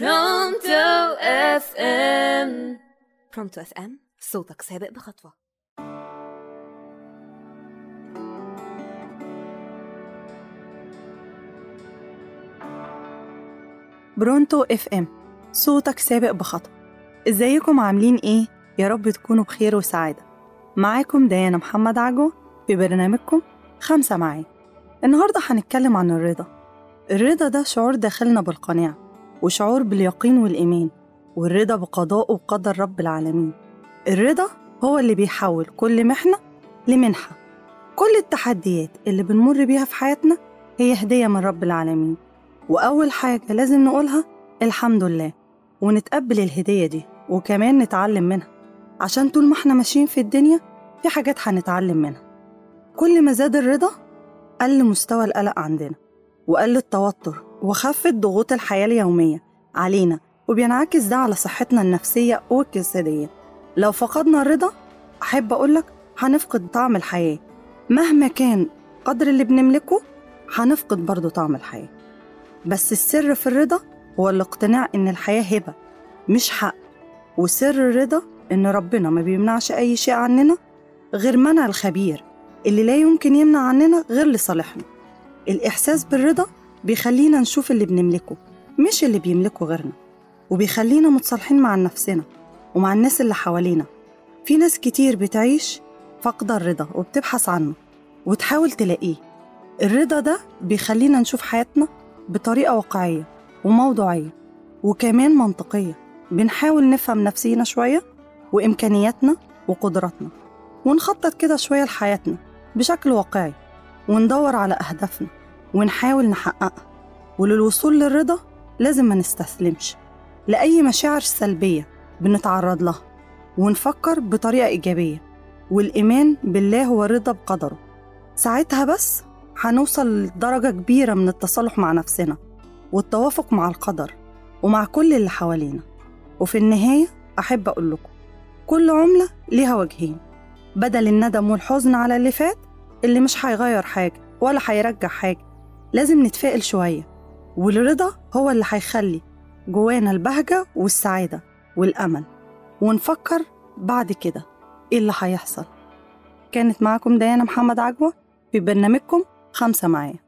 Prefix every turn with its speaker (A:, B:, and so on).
A: برونتو FM
B: برونتو FM صوتك سابق بخطوة.
C: برونتو FM صوتك سابق بخطوة. إزيكم عاملين إيه؟ يا رب تكونوا بخير وسعادة. معاكم ديانا محمد عجوة في برنامجكم خمسة معايا. النهاردة هنتكلم عن الرضا. الرضا ده شعور داخلنا بالقناعة. وشعور باليقين والإيمان والرضا بقضاء وقدر رب العالمين. الرضا هو اللي بيحول كل محنة لمنحة. كل التحديات اللي بنمر بيها في حياتنا هي هدية من رب العالمين. وأول حاجة لازم نقولها الحمد لله. ونتقبل الهدية دي وكمان نتعلم منها. عشان طول ما إحنا ماشيين في الدنيا في حاجات هنتعلم منها. كل ما زاد الرضا قل مستوى القلق عندنا وقل التوتر وخفت ضغوط الحياة اليومية. علينا وبينعكس ده على صحتنا النفسية والجسدية. لو فقدنا الرضا أحب أقولك هنفقد طعم الحياة. مهما كان قدر اللي بنملكه هنفقد برضه طعم الحياة. بس السر في الرضا هو الاقتناع إن الحياة هبة مش حق. وسر الرضا إن ربنا ما بيمنعش أي شيء عننا غير منع الخبير اللي لا يمكن يمنع عننا غير لصالحنا. الإحساس بالرضا بيخلينا نشوف اللي بنملكه مش اللي بيملكه غيرنا وبيخلينا متصالحين مع نفسنا ومع الناس اللي حوالينا. في ناس كتير بتعيش فاقدة الرضا وبتبحث عنه وتحاول تلاقيه. الرضا ده بيخلينا نشوف حياتنا بطريقة واقعية وموضوعية وكمان منطقية. بنحاول نفهم نفسينا شوية وإمكانياتنا وقدراتنا ونخطط كده شوية لحياتنا بشكل واقعي وندور على أهدافنا. ونحاول نحققها. وللوصول للرضا لازم ما نستسلمش. لأي مشاعر سلبية بنتعرض لها ونفكر بطريقة إيجابية. والإيمان بالله هو الرضا بقدره. ساعتها بس هنوصل لدرجة كبيرة من التصالح مع نفسنا والتوافق مع القدر ومع كل اللي حوالينا. وفي النهاية أحب أقول لكم كل عملة ليها وجهين بدل الندم والحزن على اللي فات اللي مش هيغير حاجة ولا هيرجع حاجة. لازم نتفائل شوية. والرضا هو اللي هيخلي جوانا البهجة والسعادة والأمل. ونفكر بعد كده إيه اللي هيحصل. كانت معاكم ديانا محمد عجوة في برنامجكم خمسة معايا.